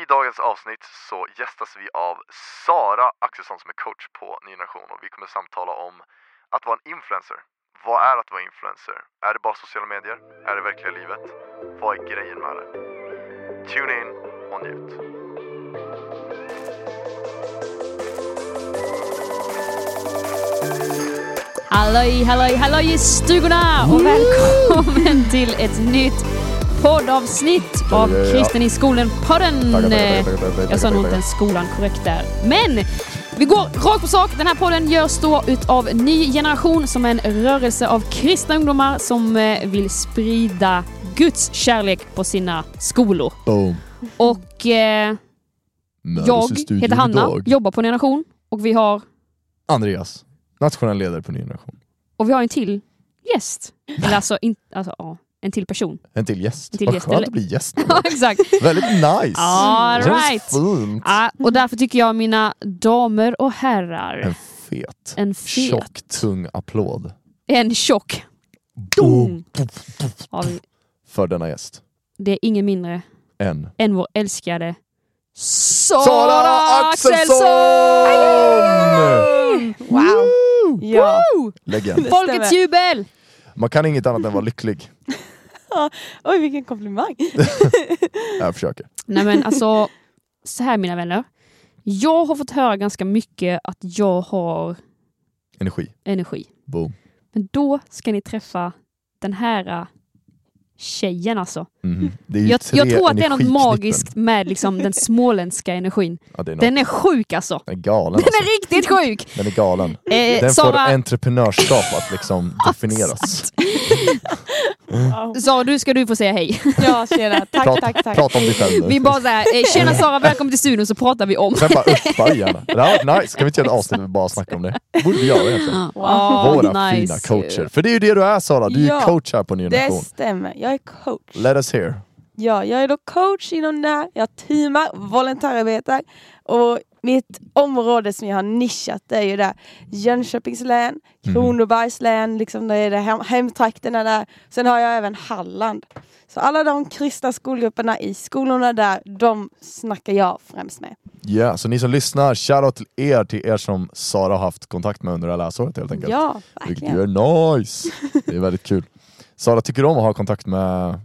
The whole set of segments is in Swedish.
I dagens avsnitt så gästas vi av Sara Axelsson som är coach på Ny Generation och vi kommer samtala om att vara en influencer. Vad är att vara influencer? Är det bara sociala medier? Är det verkliga livet? Vad är grejen med det? Tune in och njut. Halloj, halloj, halloj i stugorna och välkommen till ett nytt poddavsnitt av. Kristen i skolan-podden. Jag sa nog inte ens skolan korrekt där. Men vi går rakt på sak. Den här podden görs då utav Ny Generation som är en rörelse av kristna ungdomar som eh, vill sprida Guds kärlek på sina skolor. Boom. Och eh, jag heter Hanna, idag. jobbar på Ny Generation och vi har Andreas, nationell ledare på Ny Generation. Och vi har en till gäst. Eller alltså, in, alltså ja, en till person. En till gäst. En till Vad gäst, skönt eller- att bli gäst. Ja, exakt. Väldigt nice. All Det right. fint. Ja, och därför tycker jag mina damer och herrar, En fet, en fet, tjock, tung applåd. en tjock, vi. För denna gäst. Det är ingen mindre En än vår älskade Sara, Sara Axelsson! Wow. Ja. Folkets jubel! Man kan inget annat än vara lycklig. Oj vilken komplimang. Jag försöker. Nej men alltså, så här mina vänner. Jag har fått höra ganska mycket att jag har Energi. energi. Boom. Men då ska ni träffa den här tjejen alltså. Det är ju Jag, jag tror att det är något magiskt med liksom, den småländska energin. Ja, är. Den är sjuk alltså. Den är galen. Den Alltså. är riktigt sjuk! Den är galen. Eh, Den Sara, får entreprenörskap att liksom definieras. Wow. Sara, du ska du få säga hej. Ja tjena, tack Prata, tack tack. prata om dig själv nu. Vi bara såhär, eh, tjena Sara, välkommen till studion så pratar vi om. Sen bara uppa gärna. Det här var nice, kan vi inte göra ett avsnitt där vi bara snackar om det? borde vi göra egentligen. Wow, Våra nice. fina coacher. För det är ju det du är Sara, du är Ja, coach här på Ny Det stämmer, jag är coach. Let us hear. Ja, jag är då coach inom det. Jag teamar, volontärarbetar och mitt område som jag har nischat det är ju där Jönköpings län, Mhm. Kronobergs län, liksom det är det hem, hemtrakterna där. Sen har jag även Halland. Så alla de kristna skolgrupperna i skolorna där, de snackar jag främst med. Ja, så ni som lyssnar, shoutout till er, till er som Sara har haft kontakt med under det här läsåret helt enkelt. Ja, Vilket verkligen. ju är nice. Det är väldigt kul. Sara, tycker du om att ha kontakt med,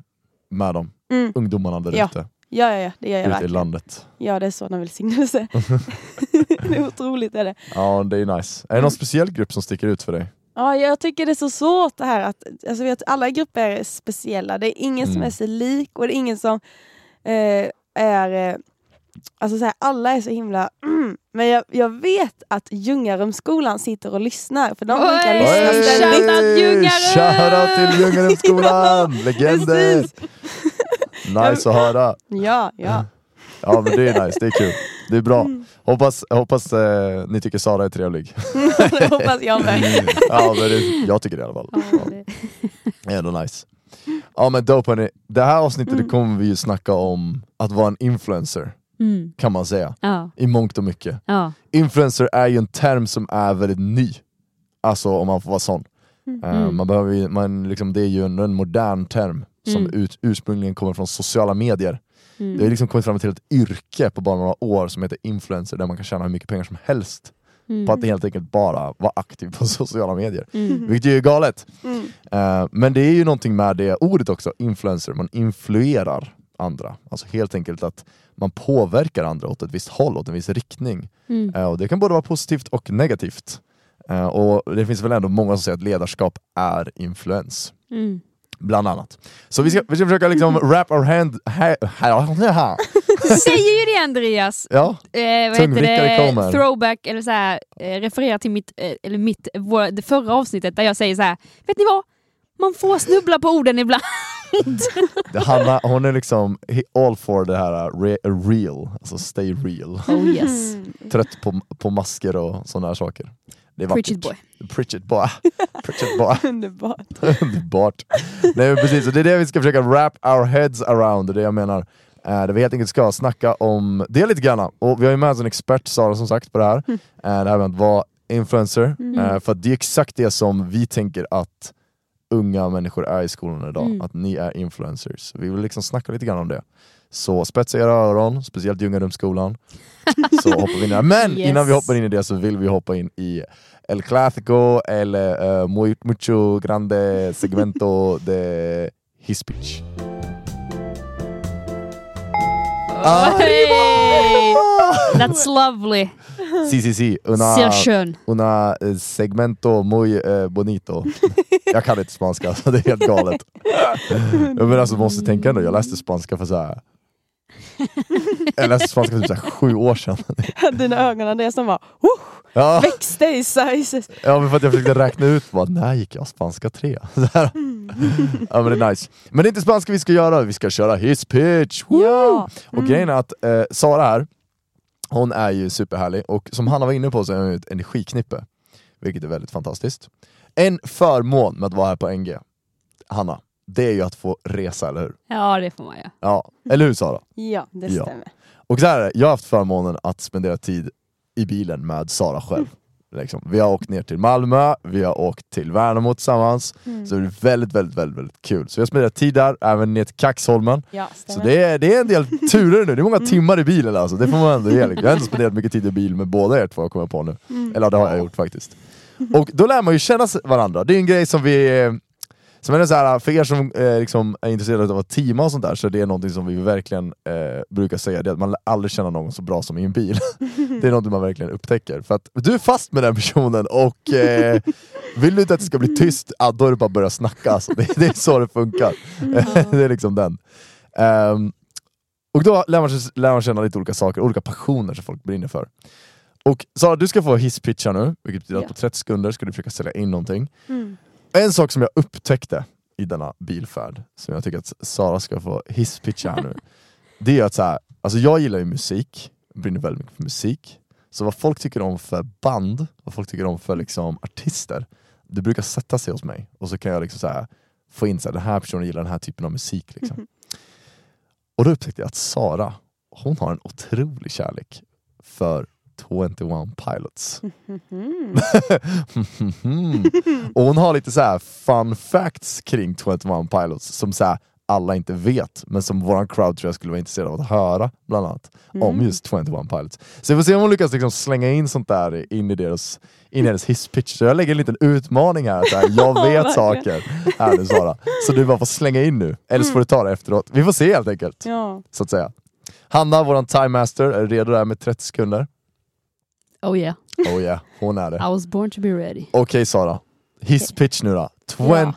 med dem? Mm. Ungdomarna där Ja, ute, Ja, ja, ja, det gör jag ute i verkligen. landet. Ja, det är sådana välsignelse. det är otroligt. Är det. Ja, det är nice. Är det någon speciell grupp som sticker ut för dig? Ja, jag tycker det är så svårt det här att alltså, vet, alla grupper är speciella. Det är ingen som Mm. är sig lik och det är ingen som eh, är... Alltså så här, alla är så himla... Mm. Men jag, jag vet att Ljungarumsskolan sitter och lyssnar för de brukar lyssna ständigt. Shoutout Ljungarum! Shoutout till Ljungarumsskolan! Legender! Nice att höra! Ja, ja. Ja men det är nice, det är kul. Det är bra. Mm. Hoppas, hoppas eh, ni tycker Sara är trevlig. det hoppas jag med. ja, men det, jag tycker det i alla fall. Ja, det är ändå nice. Ja men dope hörni. Det här avsnittet Mm. kommer vi ju snacka om att vara en influencer, Mm. kan man säga. Ja, I mångt och mycket. ja. Influencer är ju en term som är väldigt ny. Alltså om man får vara sån. Mm. man behöver, ju- man, liksom, det är ju en, en modern term som Mm. ut, ursprungligen kommer från sociala medier. Mm. Det har liksom kommit fram till ett yrke på bara några år som heter influencer där man kan tjäna hur mycket pengar som helst Mm. på att helt enkelt bara vara aktiv på sociala medier. Mm. Vilket ju är galet. Mm. Eh, men det är ju någonting med det ordet också, influencer, man influerar andra. Alltså helt enkelt att man påverkar andra åt ett visst håll, åt en viss riktning. Mm. Eh, och det kan både vara positivt och negativt. Eh, och det finns väl ändå många som säger att ledarskap är influens. Mm. Bland annat. Så vi ska, vi ska försöka liksom wrap our hand... Här. Säger ju det Andreas! Ja, Eh, vad heter Tungvrickare kommer. det? Throwback, eller så här, eh, refererar till mitt, eh, eller mitt, vår, det förra avsnittet där jag säger så här. vet ni vad? Man får snubbla på orden ibland. det, Hanna, hon är liksom all for det här uh, re, real, alltså stay real. Oh yes. Mm. Trött på, på masker och sådana här saker. Det är Preach it vackert. boy. Preach it boy. Preach it boy. Underbart. Underbart. Nej precis, och det är det vi ska försöka wrap our heads around, och det jag menar. Eh, där vi helt enkelt ska snacka om det lite grann. Och vi har ju med oss en expert, Sara som sagt, på det här. Mm. Eh, det här med att vara influencer. Mm. Eh, för det är exakt det som vi tänker att unga människor är i skolan idag. Mm. Att ni är influencers. Vi vill liksom snacka lite grann om det. Så spetsa era öron, speciellt Ljungarumsskolan. Så hoppar vi in där. Men Yes. innan vi hoppar in i det så vill vi hoppa in i El Clásico eller uh, muy, mucho grande segmento de his pitch. Hey! That's lovely. Si, si, si. Una, Sehr schön. una eh, segmento muy eh, bonito. jag kan inte spanska, så det är helt galet. Jag men alltså, måste tänka ändå, jag läste spanska för så här. Jag läste spanska för typ så här sju år sedan. Dina ögon, det är som bara oh, Ja, växte i size. ja men för att jag försökte räkna ut, bara, när gick jag spanska 3? Så här. Ja men det är nice. Men det är inte spanska vi ska göra, vi ska köra his pitch! Woo! Ja. Och grejen är att eh, Sara här, hon är ju superhärlig och som Hanna var inne på så är hon ju ett energiknippe. Vilket är väldigt fantastiskt. En förmån med att vara här på NG, Hanna, det är ju att få resa, eller hur? Ja, det får man ju. Ja, eller hur Sara? Ja, det Ja. stämmer. Och så här, jag har haft förmånen att spendera tid i bilen med Sara själv. Liksom. Vi har åkt ner till Malmö, vi har åkt till Värnamo tillsammans, så det är väldigt, väldigt, väldigt, väldigt kul. Så vi har spenderat tid där, även ner till Kaxholmen. Ja, Så det är, det är en del turer nu, det är många timmar i bilen alltså, det får man ändå ge. liksom. Jag har ändå spenderat mycket tid i bil med båda er två, jag kommer på nu. Eller det har jag gjort faktiskt. Och då lär man ju känna varandra, det är en grej som vi... Som är så här, för er som eh, liksom är intresserade av att teama och sånt där, så det är någonting som vi verkligen eh, brukar säga, det är att man aldrig känna någon så bra som i en bil. det är något man verkligen upptäcker. För att du är fast med den personen och eh, vill du inte att det ska bli tyst, ja, då är det bara att börja snacka. Alltså. Det, det är så det funkar. det är liksom den. Ehm, och då lär man, lär man känna lite olika saker, olika passioner som folk brinner för. Och Sara, du ska få hisspitcha nu, vilket betyder Ja. att på 30 sekunder ska du försöka sälja in någonting. Mm. En sak som jag upptäckte i denna bilfärd, som jag tycker att Sara ska få hisspitcha här nu, det är att så här, alltså jag gillar ju musik, brinner väldigt mycket för musik, så vad folk tycker om för band, vad folk tycker om för liksom artister, det brukar sätta sig hos mig. Och så kan jag liksom så här, få in att den här personen gillar den här typen av musik. Liksom. Och då upptäckte jag att Sara, hon har en otrolig kärlek för 21 Pilots. och hon har lite så här fun facts kring 21 Pilots som så här alla inte vet, men som våran crowd tror jag skulle vara intresserad av att höra, bland annat, om just 21 Pilots. Så vi får se om hon lyckas liksom slänga in sånt där in i deras, in i deras hisspitch. Så jag lägger en liten utmaning här, här jag vet saker. Här nu Sara. Så du bara får slänga in nu, eller så får du ta det efteråt. Vi får se helt enkelt, Ja. så att säga. Hanna, våran time master, är redo där med 30 sekunder? Oh yeah, Oh yeah, hon är det. I was born to be ready. Okej Sara, hisspitch nu då. 21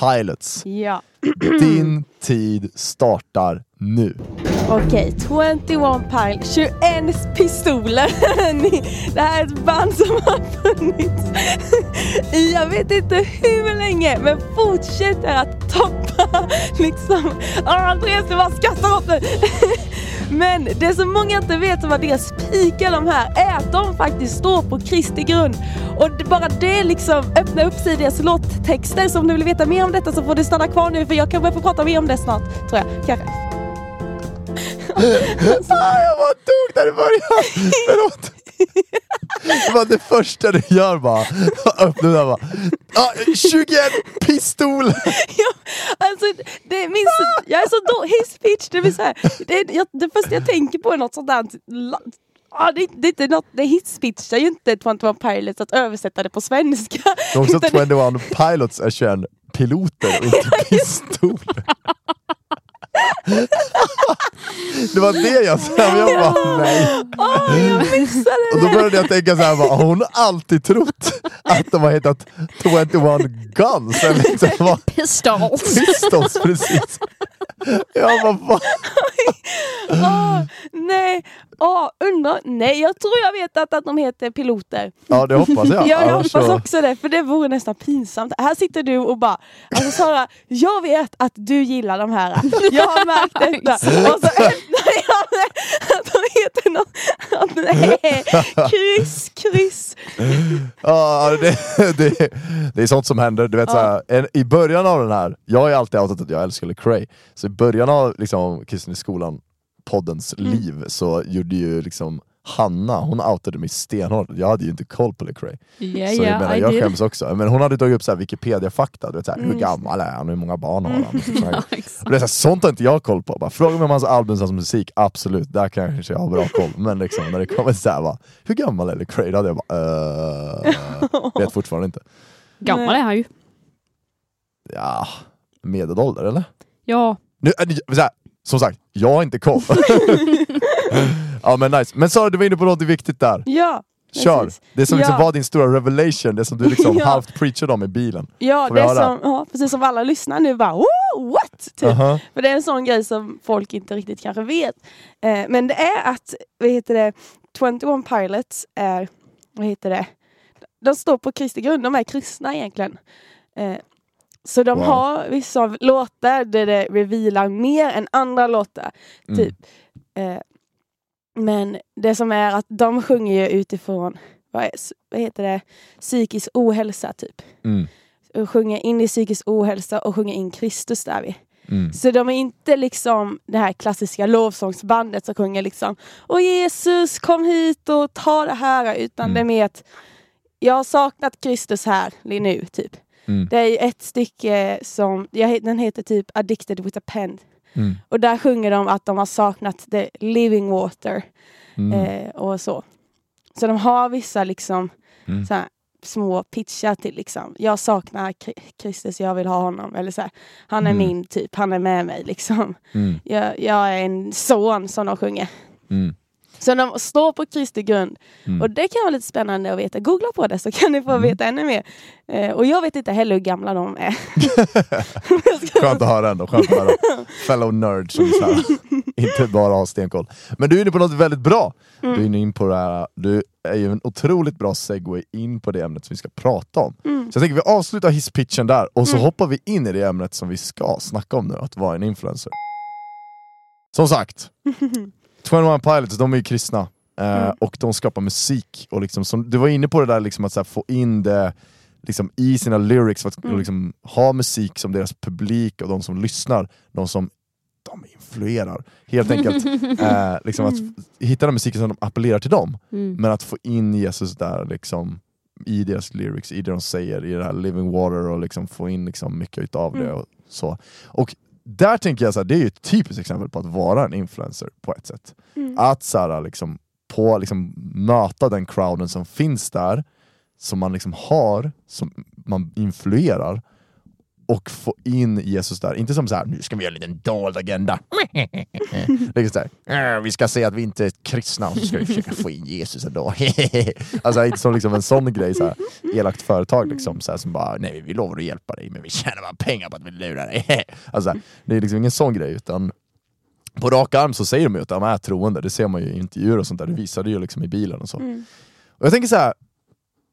Pilots. ja. Din tid startar nu. Okej, 21 Pile, 21 pistoler. Det här är ett band som har funnits i jag vet inte hur länge men fortsätter att toppa liksom. Andreas du bara skrattar åt mig. Men det som många inte vet om vad deras är de här är att de faktiskt står på Kristi grund. Och bara det liksom öppnar upp sig i deras låttexter. Så om du vill veta mer om detta så får du stanna kvar nu för jag kan börja få prata mer om det snart. Tror jag, kanske. Ah, jag bara dog där i början! Förlåt! Det var det första du gör bara. Öppna den bara. Ah, 21 pistoler! Ja, alltså, det är min, jag är så då, his pitch, det vill säga, det, är, jag, det första jag tänker på är något sånt där, ah, det, det är inte något, det his pitch, det är ju inte 21 Pilots att översätta det på svenska. Det är också Utan det- 21 pilots är 21 piloter och inte pistoler. Det var det jag sa, men jag bara nej. Åh, jag missade Och då det! började jag tänka så här, bara, har hon alltid trott att de har hetat 21 Guns? Eller liksom, vad? Pistols! Pistols, precis. Jag bara, vad? Åh, nej, Åh, undrar, nej jag tror jag vet att, att de heter piloter. Ja det hoppas jag. Ja, jag Annars hoppas så- också det, för det vore nästan pinsamt. Här sitter du och bara, alltså Sara, jag vet att du gillar de här. Jag har märkt detta. Och så öppnar jag att de heter något, nej, kryss, kryss. Ja, det, det, det är sånt som händer. Du vet, Ja. så här, en, I början av den här, jag har ju alltid outat att jag älskar Lecrae, så i början av liksom, Kristen i skolan poddens Mm. liv så gjorde ju liksom Hanna, hon outade mig stenhårt. Jag hade ju inte koll på Lecrae. Yeah, Så jag menar, I jag did. skäms också. Men hon hade tagit upp så Wikipedia-fakta, du vet, så här, hur Mm. gammal är han, hur många barn har han? Såna här Ja. Och det är så här, sånt har inte jag koll på. Bara, fråga mig om hans album, hans musik, absolut, där kanske jag har bra koll. Men liksom, när det kommer så här, bara, hur gammal är Lecrae? Då hade jag bara, uh, vet fortfarande inte. Gammal är han ju. Ja, medelålder eller? Ja, Nu, ni- så här, som sagt, jag har inte koll. ja men nice. Men Sara, du var inne på något viktigt där. Ja, Kör! precis. Det som liksom Ja. var din stora revelation, det som du liksom Ja. halvt preachade om i bilen. Ja, Får det som, ja, precis som alla lyssnar nu bara Woo, what? Typ. Aha. För det är en sån grej som folk inte riktigt kanske vet. Eh, men det är att, vad heter det, 21 Pilots är, vad heter det, de står på Kristi grund, de är kristna egentligen. Eh, så de Wow. har vissa låtar där det revealar mer än andra låtar. Mm. Typ. Eh, men det som är att de sjunger ju utifrån, vad, är, vad heter det, psykisk ohälsa typ. Mm. Och sjunger in i psykisk ohälsa och sjunger in Kristus där vid. Mm. Så de är inte liksom det här klassiska lovsångsbandet som sjunger liksom Åh Jesus kom hit och ta det här utan Mm. det är mer att Jag har saknat Kristus här nu typ. Mm. Det är ett stycke som, jag, den heter typ Addicted with a pen. Mm. Och där sjunger de att de har saknat the living water Mm. eh, och så. Så de har vissa liksom Mm. så här, små pitchar till liksom, jag saknar Kri- Kristus, jag vill ha honom. Eller så här, han är Mm. min typ, han är med mig liksom. Jag, jag är en son som de sjunger. Mm. Så de står på Kristi grund. Mm. Och det kan vara lite spännande att veta. Googla på det så kan ni få Mm. veta ännu mer. Eh, och jag vet inte heller hur gamla de är. Skönt att höra ändå, skönt att höra. Fellow nerd som här, inte bara har stenkoll. Men du är inne på något väldigt bra. Mm. Du är inne in på det här, du är ju en otroligt bra segway in på det ämnet som vi ska prata om. Mm. Så jag tänker vi avslutar hisspitchen där och så Mm. hoppar vi in i det ämnet som vi ska snacka om nu, att vara en influencer. Som sagt, 21 Pilots, de är ju kristna. Eh, Mm. och de skapar musik. Och liksom, som, du var inne på det där liksom, att här, få in det liksom, i sina lyrics, för att Mm. liksom, ha musik som deras publik och de som lyssnar, de som de influerar. Helt enkelt. eh, liksom, att f- hitta den musiken som de appellerar till dem, Mm. men att få in Jesus där liksom, i deras lyrics, i det de säger, i det här living water och liksom, få in liksom, mycket utav det. Mm. Och, så. och där tänker jag, så här, det är ju ett typiskt exempel på att vara en influencer på ett sätt. Mm. Att så här, liksom, på, liksom, möta den crowden som finns där, som man liksom har, som man influerar, och få in Jesus där. Inte som så här, nu ska vi göra en liten dold agenda. liksom så här, "Äh, vi ska säga att vi inte är kristna och så ska vi försöka få in Jesus ändå. alltså inte som liksom en sån grej, så här, elakt företag liksom, så här, som bara, nej vi lovar att hjälpa dig men vi tjänar bara pengar på att vi lurar dig. alltså, det är liksom ingen sån grej utan på rak arm så säger de ju att de är troende, det ser man ju i intervjuer och sånt där, det visade ju liksom i bilen och så. Mm. Och jag tänker så här.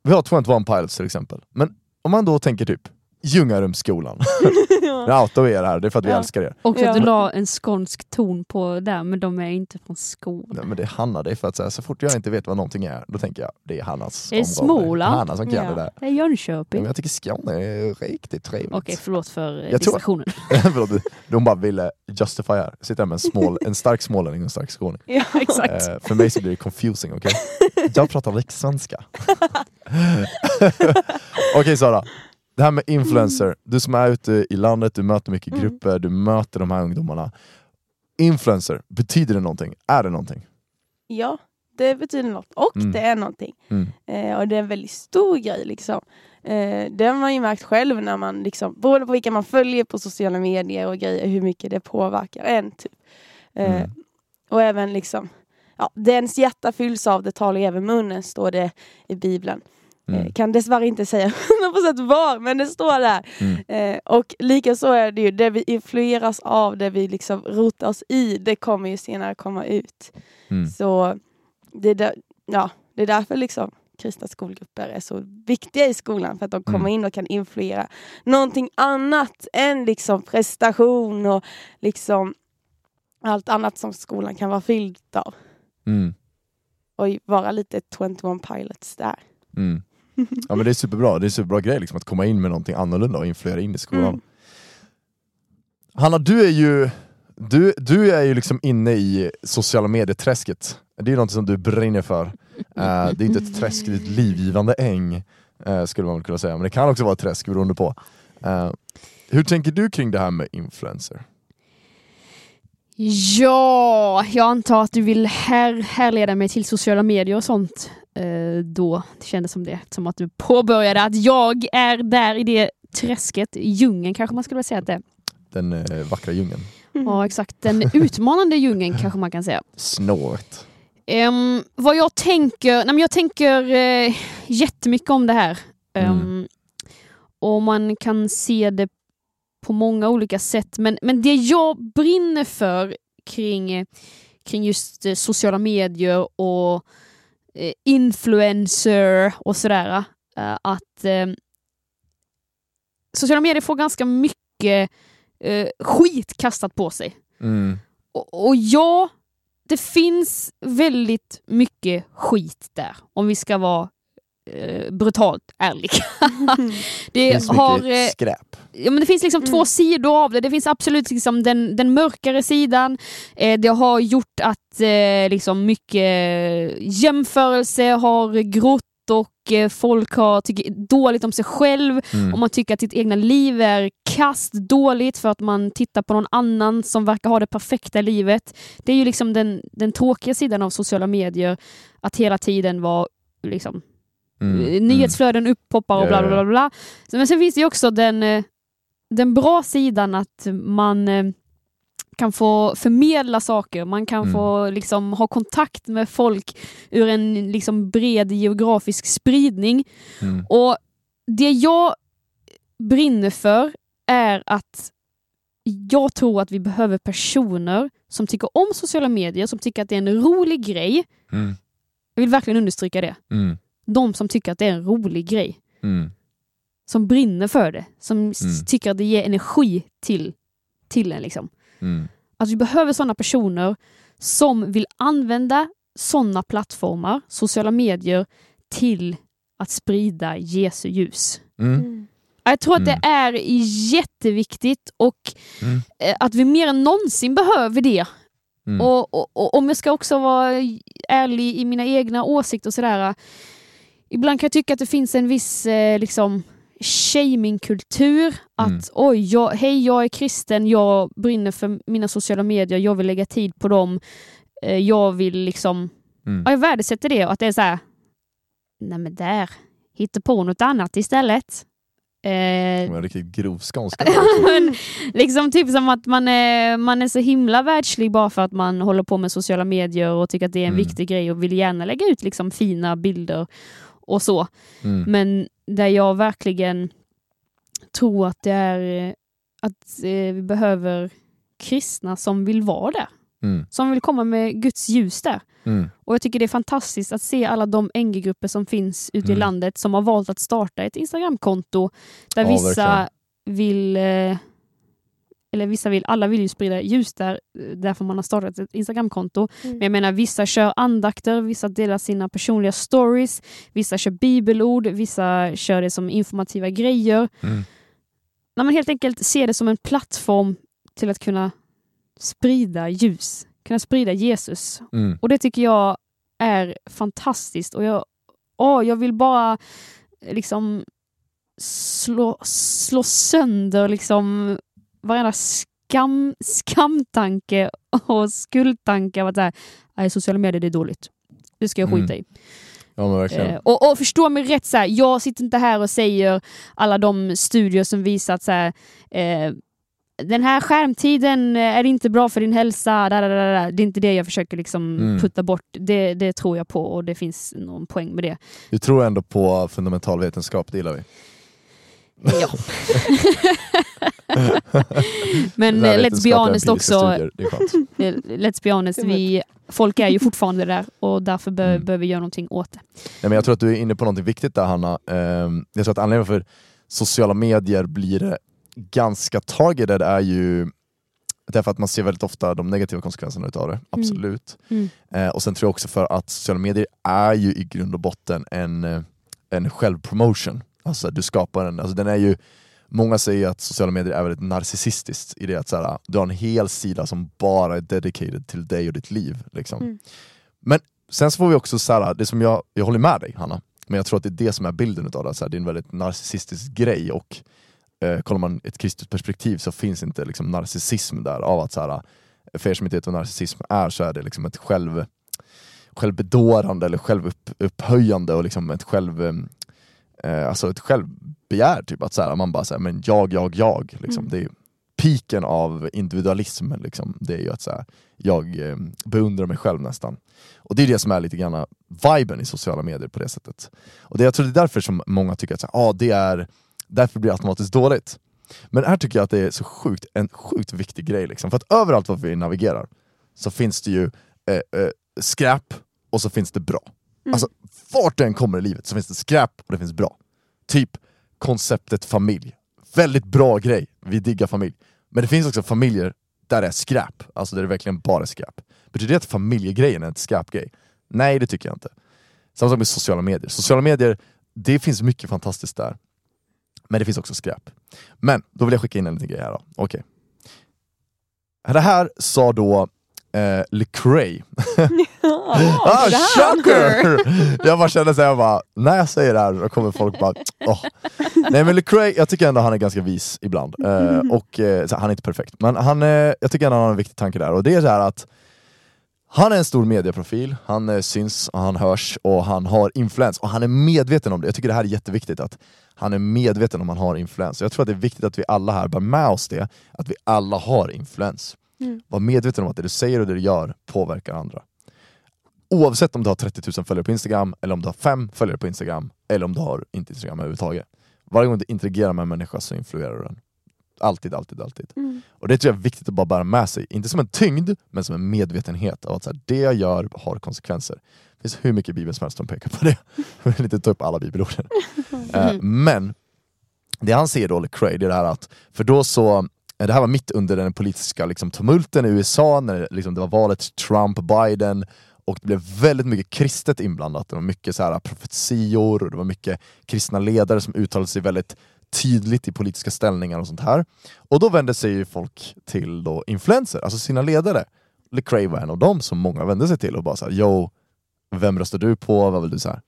vi har 21 Pilots till exempel, men om man då tänker typ Ljungarumsskolan, nu outar vi er här, det är för att vi älskar er. Ja. att du la en skånsk ton på där, men de är inte från Skåne. Nej, men det är Hanna, det är för att så, här, så fort jag inte vet vad någonting är, då tänker jag det är Hannas Det är område. Småland. Hanna som kan Ja. det där. Det är Jönköping. men jag tycker Skåne är riktigt trevligt. Okej, förlåt för eh, Jag tror- distraktionen. Förlåt, de bara ville justify här. Jag sitter här med en, smål, en stark smålänning och en stark skåning. Ja. Exakt. Eh, för mig så blir det confusing, okej? Jag pratar rikssvenska. okej Sara, det här med influencer. Du som är ute i landet, du möter mycket Mm. grupper, du möter de här ungdomarna. Influencer, betyder det någonting? Är det någonting? ja, det betyder något. Och Mm. det är någonting. Mm. Eh, och det är en väldigt stor grej liksom. Eh, det har man ju märkt själv när man liksom, beroende på vilka man följer på sociala medier och grejer, hur mycket det påverkar en. Typ. Eh, Mm. Och även liksom, ja, dens hjärta fylls av det talar även munnen, står det i Bibeln. Mm. Eh, kan dessvärre inte säga 100% var, men det står där. Mm. Eh, och lika så är det ju, det vi influeras av, det vi liksom rotar oss i, det kommer ju senare komma ut. Mm. Så det är, där, ja, det är därför liksom kristna skolgrupper är så viktiga i skolan, för att de kommer Mm. in och kan influera någonting annat än liksom prestation och liksom allt annat som skolan kan vara fylld av. Mm. Och vara lite 21 pilots där. Mm. Ja men det är superbra, det är superbra grej liksom, att komma in med någonting annorlunda och influera in i skolan. Mm. Hanna, du är ju Du, du är ju liksom inne i sociala medier-träsket. Det är ju något som du brinner för. Eh, det är inte ett träsk, det är ett livgivande äng, eh, skulle man väl kunna säga. Men det kan också vara ett träsk beroende på. Eh, hur tänker du kring det här med influencer? Ja, jag antar att du vill här, härleda mig till sociala medier och sånt. Eh, då, det kändes som det, som att du påbörjade att jag är där i det träsket, djungeln kanske man skulle vilja säga att det är. Den eh, vackra djungeln. Ja, exakt. Den utmanande djungeln kanske man kan säga. Snåret. Um, vad jag tänker, nej men jag tänker uh, jättemycket om det här. Um, Mm. Och man kan se det på många olika sätt. Men, men det jag brinner för kring, kring just eh, sociala medier och eh, influencer och sådär. eh, att eh, sociala medier får ganska mycket eh, skit kastat på sig. Mm. Och, och ja, det finns väldigt mycket skit där, om vi ska vara eh, brutalt ärliga. Det finns har, mycket eh, skräp. ja, men det finns liksom två sidor av det. Det finns absolut liksom den, den mörkare sidan. Eh, det har gjort att eh, liksom mycket jämförelse har grott och eh, folk har tycker dåligt om sig själv Mm. och man tycker att sitt egna liv är kast dåligt för att man tittar på någon annan som verkar ha det perfekta livet. Det är ju liksom den, den tråkiga sidan av sociala medier, att hela tiden vara liksom, Mm. nyhetsflöden upppoppar och bla bla bla. bla. Så- Men sen finns det ju också den, eh, den bra sidan att man eh, kan få förmedla saker, man kan Mm. få liksom, ha kontakt med folk ur en liksom, bred geografisk spridning. Mm. Och det jag brinner för är att jag tror att vi behöver personer som tycker om sociala medier, som tycker att det är en rolig grej. Mm. Jag vill verkligen understryka det. Mm. De som tycker att det är en rolig grej. Mm. Som brinner för det. Som Mm. tycker att det ger energi till, till en. Liksom. Mm. Att vi behöver sådana personer som vill använda sådana plattformar, sociala medier, till att sprida Jesu ljus. Mm. Jag tror att Mm. det är jätteviktigt och Mm. eh, att vi mer än någonsin behöver det. Mm. Och, och, och om jag ska också vara ärlig i mina egna åsikter och sådär. Ibland kan jag tycka att det finns en viss eh, liksom shamingkultur. Att Mm. oj, jag, hej jag är kristen, jag brinner för mina sociala medier, jag vill lägga tid på dem. Eh, jag vill liksom, Mm. ja, jag värdesätter det och att det är så här. nej men där, hitta på något annat istället. Eh, Det var riktigt grov skånska. men, liksom typ som att man är, man är så himla världslig bara för att man håller på med sociala medier och tycker att det är en Mm. viktig grej och vill gärna lägga ut liksom fina bilder och så. Mm. Men där jag verkligen tror att det är eh, att eh, vi behöver kristna som vill vara där. Mm. Som vill komma med Guds ljus där. Mm. Och jag tycker det är fantastiskt att se alla de NG-grupper som finns ute i Mm. landet som har valt att starta ett Instagramkonto där Ja, vissa verkligen. vill eh, eller vissa vill, alla vill ju sprida ljus där, därför man har startat ett Instagramkonto. Mm. Men jag menar, vissa kör andakter, vissa delar sina personliga stories, vissa kör bibelord, vissa kör det som informativa grejer. Mm. När man helt enkelt ser det som en plattform till att kunna sprida ljus, kunna sprida Jesus. Mm. Och det tycker jag är fantastiskt. Och jag, åh, jag vill bara liksom slå, slå sönder liksom varenda skam, skamtanke och skuldtanke av att så här, "Nej, sociala medier det är dåligt. Det ska jag skita i. Ja. Eh, och, och förstå mig rätt, så här, jag sitter inte här och säger alla de studier som visar att så här, eh, den här skärmtiden är inte bra för din hälsa. Da, da, da. Det är inte det jag försöker liksom Mm. putta bort. Det, det tror jag på och det finns någon poäng med det. Vi tror ändå på fundamental vetenskap, det gillar vi. Ja. Men här eh, let's be honest också, eh, let's be honest, vi, folk är ju fortfarande där och därför be, Mm. behöver vi göra någonting åt det. Nej, men jag tror att du är inne på något viktigt där Hanna. Ehm, jag tror att anledningen för sociala medier blir eh, ganska targeted är ju därför att man ser väldigt ofta de negativa konsekvenserna utav det, absolut. Mm. Eh, och sen tror jag också för att sociala medier är ju i grund och botten en, eh, en självpromotion. Alltså du skapar en, alltså den är ju Många säger att sociala medier är väldigt narcissistiskt i det att så här, du har en hel sida som bara är dedicated till dig och ditt liv. Liksom. Mm. Men sen så får vi också, så här, det som jag, jag håller med dig Hanna, men jag tror att det är det som är bilden utav det, så här, det är en väldigt narcissistisk grej och eh, kollar man ett kristet perspektiv så finns inte liksom, narcissism där av att så här, för er som inte vet vad narcissism är så är det liksom ett själv, självbedårande eller självupphöjande och liksom ett själv eh, alltså ett självbegär, typ att så här, man bara säger men jag, jag, jag. Liksom. Mm. Det är piken av individualism. Liksom. Det är ju att så här, jag eh, beundrar mig själv nästan. Och det är det som är lite grann viben i sociala medier på det sättet. Och det, jag tror det är därför som många tycker att så här, ah, det är, därför blir det automatiskt dåligt. Men här tycker jag att det är så sjukt, en sjukt viktig grej. Liksom. För att överallt var vi navigerar så finns det ju eh, eh, skräp och så finns det bra. Mm. Alltså vart du än kommer i livet så finns det skräp och det finns bra. Typ konceptet familj. Väldigt bra grej, vi diggar familj. Men det finns också familjer där det är skräp, alltså där det verkligen bara är skräp. Betyder det att familjegrejen är en skräpgrej? Nej, det tycker jag inte. Samma sak med sociala medier. Sociala medier, det finns mycket fantastiskt där. Men det finns också skräp. Men då vill jag skicka in en liten grej här då. Okej. Det här sa då eh, Lecrae. ah, det här- shocker! jag bara kände såhär, jag bara, när jag säger det här då kommer folk bara åh. Nej men Lecrae, jag tycker ändå han är ganska vis ibland. Eh, och eh, han är inte perfekt, men han, eh, jag tycker ändå han har en viktig tanke där. Och det är så att han är en stor medieprofil, han eh, syns och han hörs och han har influens och han är medveten om det. Jag tycker det här är jätteviktigt att han är medveten om att han har influens. Jag tror att det är viktigt att vi alla här bär med oss det, att vi alla har influens. Mm. Var medveten om att det du säger och det du gör påverkar andra. Oavsett om du har 30 000 följare på Instagram, eller om du har 5 följare på Instagram, eller om du har inte Instagram överhuvudtaget. Varje gång du interagerar med en människa så influerar du den. Alltid, alltid, alltid. Mm. Och det tror jag är viktigt att bara bära med sig, inte som en tyngd, men som en medvetenhet av att så här, det jag gör har konsekvenser. Det finns hur mycket bibeln som helst som pekar på det. Jag vill inte ta upp alla bibelorden. Eh, men det han säger då, Lecrae, det är det här att, för då så, Eh, det här var mitt under den politiska liksom, tumulten i USA, när det, liksom, det var valet Trump-Biden, och det blev väldigt mycket kristet inblandat. Det var mycket så här, äh, profetior, och det var mycket kristna ledare som uttalade sig väldigt tydligt i politiska ställningar och sånt här. Och då vände sig ju folk till då influencer, alltså sina ledare. Lecrae var en av dem som många vände sig till och bara såhär, yo, vem röstar du på? Vad vill du säga?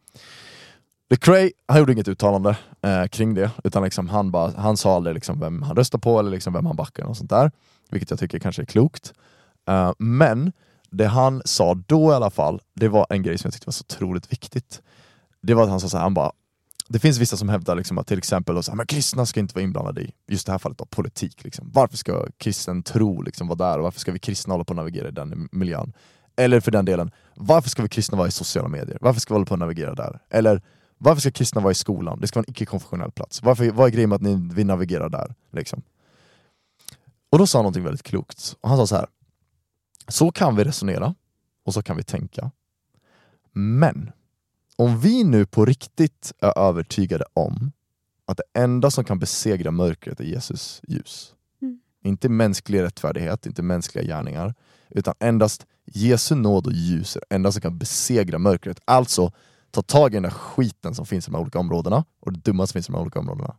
Lecrae, han gjorde inget uttalande eh, kring det, utan liksom han, bara, han sa aldrig liksom vem han röstar på eller liksom vem han backar och sånt där. Vilket jag tycker kanske är klokt. Eh, men det han sa då i alla fall, det var en grej som jag tyckte var så otroligt viktigt. Det var att han sa såhär, han bara det finns vissa som hävdar liksom att till exempel att men kristna ska inte vara inblandade i, just det här fallet, då, politik. Liksom. Varför ska kristen tro liksom, vara där och varför ska vi kristna hålla på och navigera i den miljön? Eller för den delen, varför ska vi kristna vara i sociala medier? Varför ska vi hålla på och navigera där? Eller varför ska kristna vara i skolan? Det ska vara en icke-konfessionell plats. Varför, vad är grejen med att ni, vi navigerar där? Liksom? Och då sa han någonting väldigt klokt. Och han sa så här. Så kan vi resonera och så kan vi tänka. Men om vi nu på riktigt är övertygade om att det enda som kan besegra mörkret är Jesus ljus. Mm. Inte mänsklig rättfärdighet, inte mänskliga gärningar, utan endast Jesu nåd och ljus är det enda som kan besegra mörkret. Alltså, ta tag i den där skiten som finns i de här olika områdena och det dumma som finns i de här olika områdena.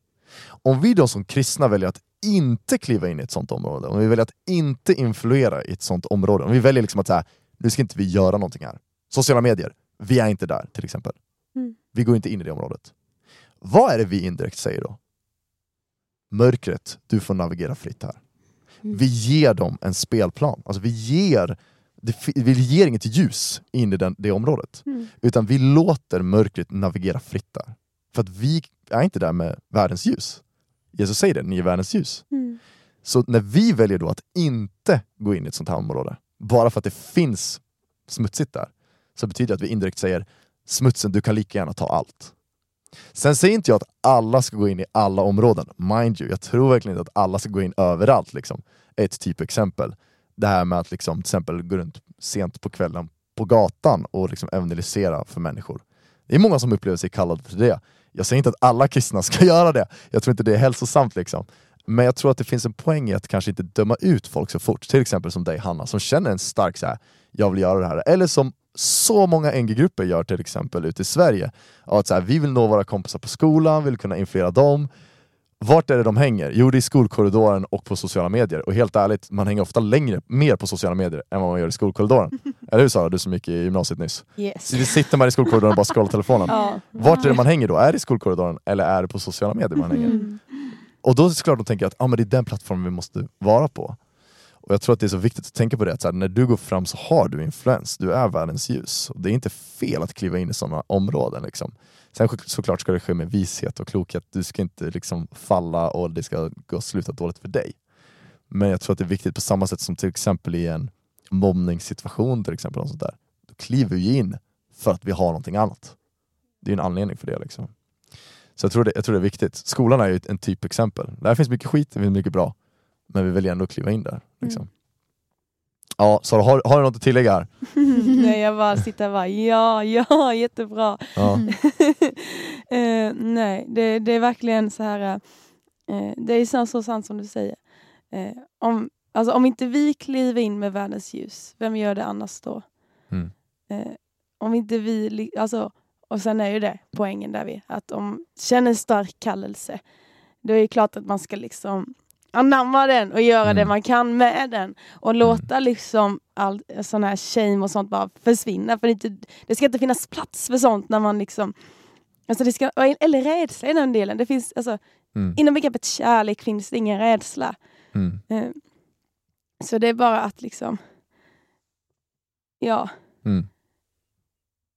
Om vi då som kristna väljer att inte kliva in i ett sånt område, om vi väljer att inte influera i ett sånt område, om vi väljer liksom att säga, nu ska inte vi göra någonting här. Sociala medier, vi är inte där till exempel. Mm. Vi går inte in i det området. Vad är det vi indirekt säger då? Mörkret, du får navigera fritt här. Mm. Vi ger dem en spelplan. Alltså vi ger, det vi ger inget ljus in i den, det området. Mm. Utan vi låter mörkret navigera fritt där. För att vi är inte där med världens ljus. Jesus säger det, ni är världens ljus. Mm. Så när vi väljer då att inte gå in i ett sånt här område, bara för att det finns smutsigt där, så betyder det att vi indirekt säger smutsen, du kan lika gärna ta allt. Sen säger inte jag att alla ska gå in i alla områden, mind you, jag tror verkligen inte att alla ska gå in överallt. Liksom. Ett typexempel, det här med att liksom, till exempel gå runt sent på kvällen på gatan och liksom evangelisera för människor. Det är många som upplever sig kallade till det. Jag säger inte att alla kristna ska göra det, jag tror inte det är hälsosamt. Liksom. Men jag tror att det finns en poäng i att kanske inte döma ut folk så fort. Till exempel som dig Hanna, som känner en stark så här, jag vill göra det här. Eller som så många NG-grupper gör till exempel ute i Sverige. Att så här, vi vill nå våra kompisar på skolan, vill kunna influera dem vart är det de hänger? Jo det är i skolkorridoren och på sociala medier. Och helt ärligt, man hänger ofta längre, mer på sociala medier än vad man gör i skolkorridoren. Eller hur Sara, du som gick i gymnasiet nyss? Yes. Så sitter man i skolkorridoren och bara scrollar telefonen. Ja. Vart är det man hänger då? Är det i skolkorridoren eller är det på sociala medier man hänger? Mm. Och då är det såklart de tänker att ah, men det är den plattformen vi måste vara på. Och jag tror att det är så viktigt att tänka på det, att så här, när du går fram så har du influens, du är världens ljus. Och det är inte fel att kliva in i sådana områden. Liksom. Sen såklart ska det ske med vishet och klokhet, du ska inte liksom falla och det ska gå sluta dåligt för dig. Men jag tror att det är viktigt på samma sätt som till exempel i en mobbningssituation, till exempel, och sånt där. då kliver vi in för att vi har någonting annat. Det är en anledning för det. Liksom. Så jag tror, det, jag tror det är viktigt. Skolan är ju ett- en typexempel. Där finns mycket skit, det finns mycket bra. Men vi väljer ändå att kliva in där. Liksom. Ja, Sara, har, har du något att tillägga här? Nej jag bara sitter och bara ja, ja, jättebra. Ja. Eh, nej, det, det är verkligen så här. eh, det är så, så sant som du säger. Eh, om, alltså, om inte vi kliver in med världens ljus, vem gör det annars då? Mm. Om inte vi, alltså, och sen är ju det poängen där vi, att om känner en stark kallelse, då är det klart att man ska liksom anamma den och göra Mm. det man kan med den och låta liksom all sån här shame och sånt bara försvinna. För det, inte, det ska inte finnas plats för sånt när man liksom Alltså det ska, eller rädsla i den delen. Det finns, alltså, Mm. Inom begreppet kärlek finns det ingen rädsla. Mm. Eh, Så det är bara att liksom, ja, Mm.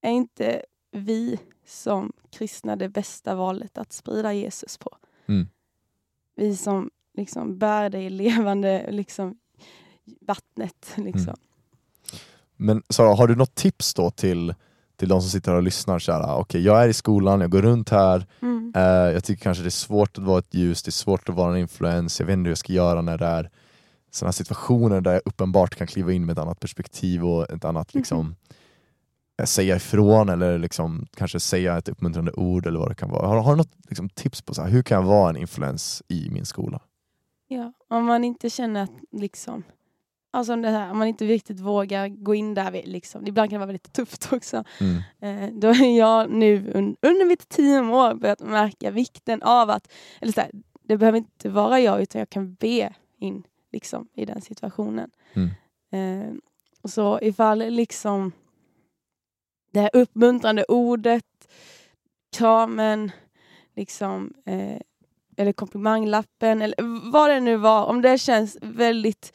är inte vi som kristna det bästa valet att sprida Jesus på? Mm. Vi som liksom bär i levande liksom, vattnet. Liksom. Mm. Men Sara, har du något tips då till, till de som sitter och lyssnar? Så här, Okej, jag är i skolan, jag går runt här, Mm. eh, jag tycker kanske det är svårt att vara ett ljus, det är svårt att vara en influens, jag vet inte hur jag ska göra när det är sådana situationer där jag uppenbart kan kliva in med ett annat perspektiv och ett annat liksom, eh, säga ifrån eller liksom, kanske säga ett uppmuntrande ord eller vad det kan vara. Har, har du något liksom, tips på så här, hur kan jag vara en influens i min skola? Ja, om man inte känner att liksom Alltså det här, om man inte riktigt vågar gå in där, vi- liksom. ibland kan det vara väldigt tufft också. Mm. Eh, då är jag nu un, under mitt teamår börjat märka vikten av att, eller så här, det behöver inte vara jag utan jag kan be in liksom, i den situationen. Mm. Eh, så ifall liksom det här uppmuntrande ordet, kramen, liksom, eh, eller komplimanglappen eller vad det nu var, om det känns väldigt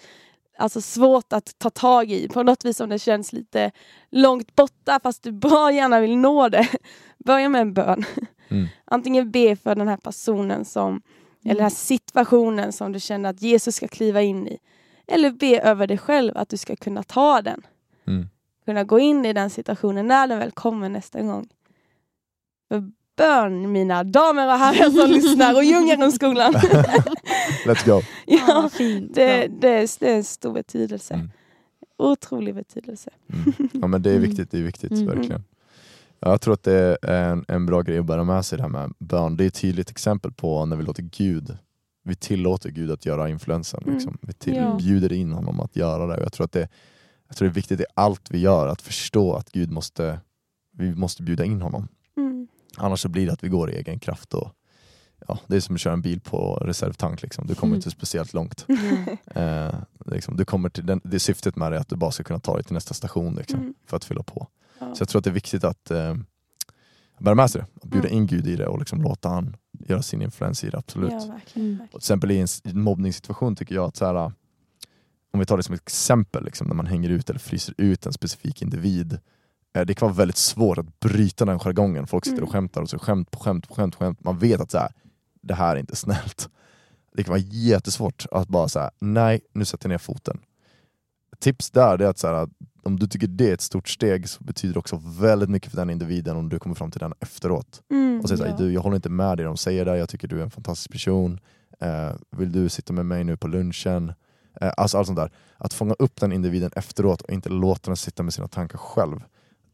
alltså svårt att ta tag i på något vis om det känns lite långt borta fast du bra gärna vill nå det. Börja med en bön. Mm. Antingen be för den här personen som, eller den här situationen som du känner att Jesus ska kliva in i. Eller be över dig själv att du ska kunna ta den. Mm. Kunna gå in i den situationen när den väl kommer nästa gång. För bön mina damer och herrar som lyssnar och Ljungarenskolan. Let's go! ja, fint. det, det, är, det är en stor betydelse. Mm. Otrolig betydelse. Mm. Ja men det är Mm. viktigt, det är viktigt Mm. verkligen. Ja, jag tror att det är en, en bra grej att bära med sig det här med bön. Det är ett tydligt exempel på när vi låter Gud, vi tillåter Gud att göra influensen. Mm. Liksom. Vi till, Ja. bjuder in honom att göra det. Och jag tror att det, jag tror det är viktigt i allt vi gör att förstå att Gud måste, vi måste bjuda in honom. Annars så blir det att vi går i egen kraft. Och, ja, det är som att köra en bil på reservtank, liksom. du kommer Mm. inte speciellt långt. Eh, liksom, du kommer till den, det syftet med det är att du bara ska kunna ta dig till nästa station liksom, Mm. för att fylla på. Ja. Så jag tror att det är viktigt att eh, bära med sig det, att bjuda Mm. in Gud i det och liksom låta han göra sin influens i det. Absolut. Ja, verkligen. Mm. Och till exempel i en mobbningssituation tycker jag att så här, om vi tar det som ett exempel, liksom, när man hänger ut eller fryser ut en specifik individ. Eh, Det kan vara väldigt svårt att bryta den jargongen. Folk sitter och Mm. skämtar och så skämt på skämt på skämt på skämt. Man vet att så här, det här är inte snällt. Det kan vara jättesvårt att bara säga nej, nu sätter jag ner foten. Tips där är att så här, om du tycker det är ett stort steg så betyder det också väldigt mycket för den individen om du kommer fram till den efteråt Mm, och säger såhär, ja. du jag håller inte med dig de säger det, jag tycker du är en fantastisk person, eh, vill du sitta med mig nu på lunchen? Eh, alltså allt sånt där. Att fånga upp den individen efteråt och inte låta den sitta med sina tankar själv,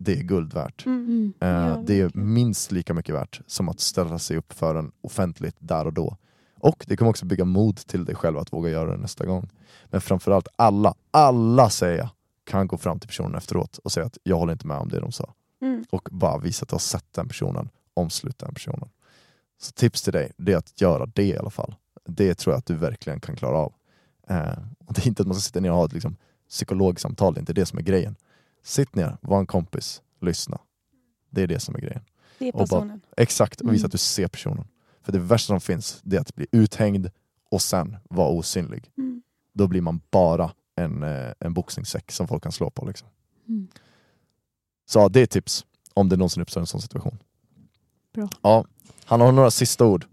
det är guld värt. Mm. Mm. Eh, Ja, det är minst lika mycket värt som att ställa sig upp för den offentligt där och då. Och det kommer också bygga mod till dig själv att våga göra det nästa gång. Men framförallt alla, alla säger jag, kan gå fram till personen efteråt och säga att jag håller inte med om det de sa Mm. och bara visa att du har sett den personen, omsluta den personen. Så tips till dig, det är att göra det i alla fall. Det tror jag att du verkligen kan klara av. Eh, och det är inte att man ska sitta ner och ha ett liksom, psykologsamtal, det är inte det som är grejen. Sitt ner, var en kompis, lyssna. Det är det som är grejen. Det är Och bara- personen. Exakt, och visa Mm. att du ser personen. För det värsta som finns, det är att bli uthängd och sen vara osynlig. Mm. Då blir man bara en, eh, en boxningssäck som folk kan slå på. Liksom. Mm. Så det är tips, om det någonsin uppstår en sån situation. Bra. Ja, han har några sista ord.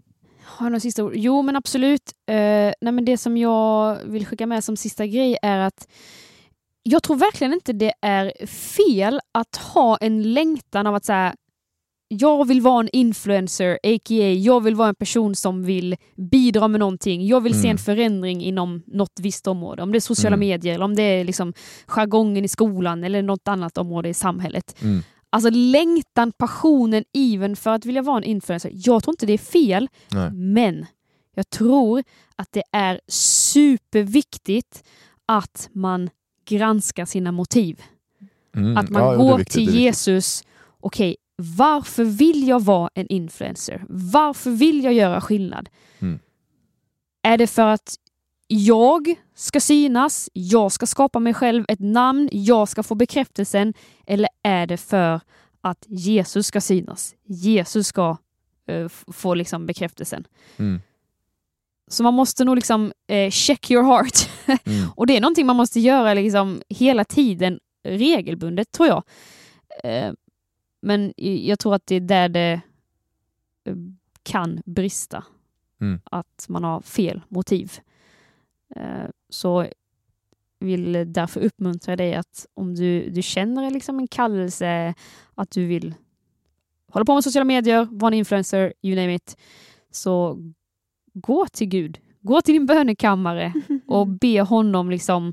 Har några sista ord? Jo, men absolut. Eh, nej, men det som jag vill skicka med som sista grej är att jag tror verkligen inte det är fel att ha en längtan av att säga jag vill vara en influencer, a.k.a. jag vill vara en person som vill bidra med någonting. Jag vill se Mm. en förändring inom något visst område. Om det är sociala Mm. medier, eller om det är liksom jargongen i skolan eller något annat område i samhället. Mm. Alltså längtan, passionen, even för att vilja vara en influencer. Jag tror inte det är fel, Nej. men jag tror att det är superviktigt att man granskar sina motiv. Mm. Att man Ja, går viktigt, till. Jesus. Okej, varför vill jag vara en influencer? Varför vill jag göra skillnad? Mm. Är det för att jag ska synas, jag ska skapa mig själv ett namn, jag ska få bekräftelsen? Eller är det för att Jesus ska synas? Jesus ska f- få liksom bekräftelsen. Mm. Så man måste nog liksom eh, check your heart. Mm. Och det är någonting man måste göra liksom hela tiden, regelbundet tror jag. Eh, men jag tror att det är där det eh, kan brista. Mm. Att man har fel motiv. Eh, så vill därför uppmuntra dig att om du, du känner liksom en kallelse att du vill hålla på med sociala medier, vara en influencer, you name it, så gå till Gud. Gå till din bönekammare och be honom liksom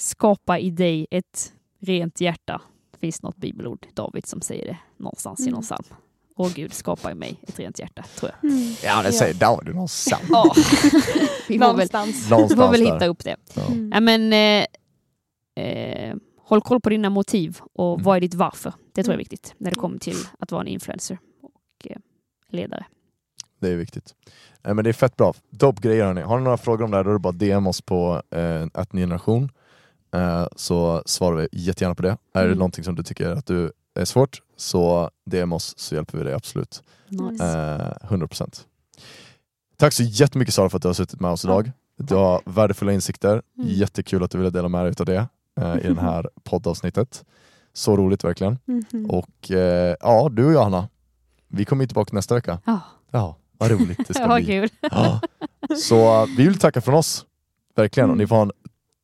skapa i dig ett rent hjärta. Det finns något bibelord, David, som säger det någonstans i Mm. någon psalm. Och Gud, skapa i mig ett rent hjärta, tror jag. Mm. Ja, det säger David någonstans. Ja. Vi får väl, Någonstans. vi får väl hitta upp det. Ja. Mm. Ja, men, eh, eh, håll koll på dina motiv och Mm. vad är ditt varför. Det tror jag är Mm. viktigt när det kommer till att vara en influencer och eh, ledare. Det är viktigt. Eh, Men det är fett bra. Dope grejer hörni. Har ni några frågor om det här då är det bara DM oss på eh, att ny generation. Eh, så svarar vi jättegärna på det. Är det Mm. någonting som du tycker att du är svårt så DM oss så hjälper vi dig absolut. Nice. Eh, 100%. Tack så jättemycket Sara för att du har suttit med oss idag. Du har värdefulla insikter. Mm. Jättekul att du ville dela med dig av det eh, i det här poddavsnittet. Så roligt verkligen. Mhm. Och eh, ja, du och jag Hanna, vi kommer ju tillbaka nästa vecka. Ja, Ja, vad roligt det ska vad bli. kul. Ja. Så vi vill tacka från oss, verkligen. Och Mm. ni får ha en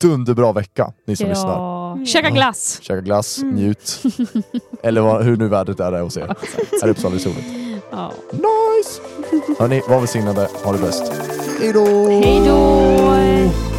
dunderbra vecka, ni som lyssnar. Ja. Mm. Käka glass! Käka glass, Mm. njut. Eller vad, hur nu vädret är där hos er. Här i Uppsala är soligt. Ja. Nice! Hörni, var välsignade, ha det bäst. Hejdå! Hej då!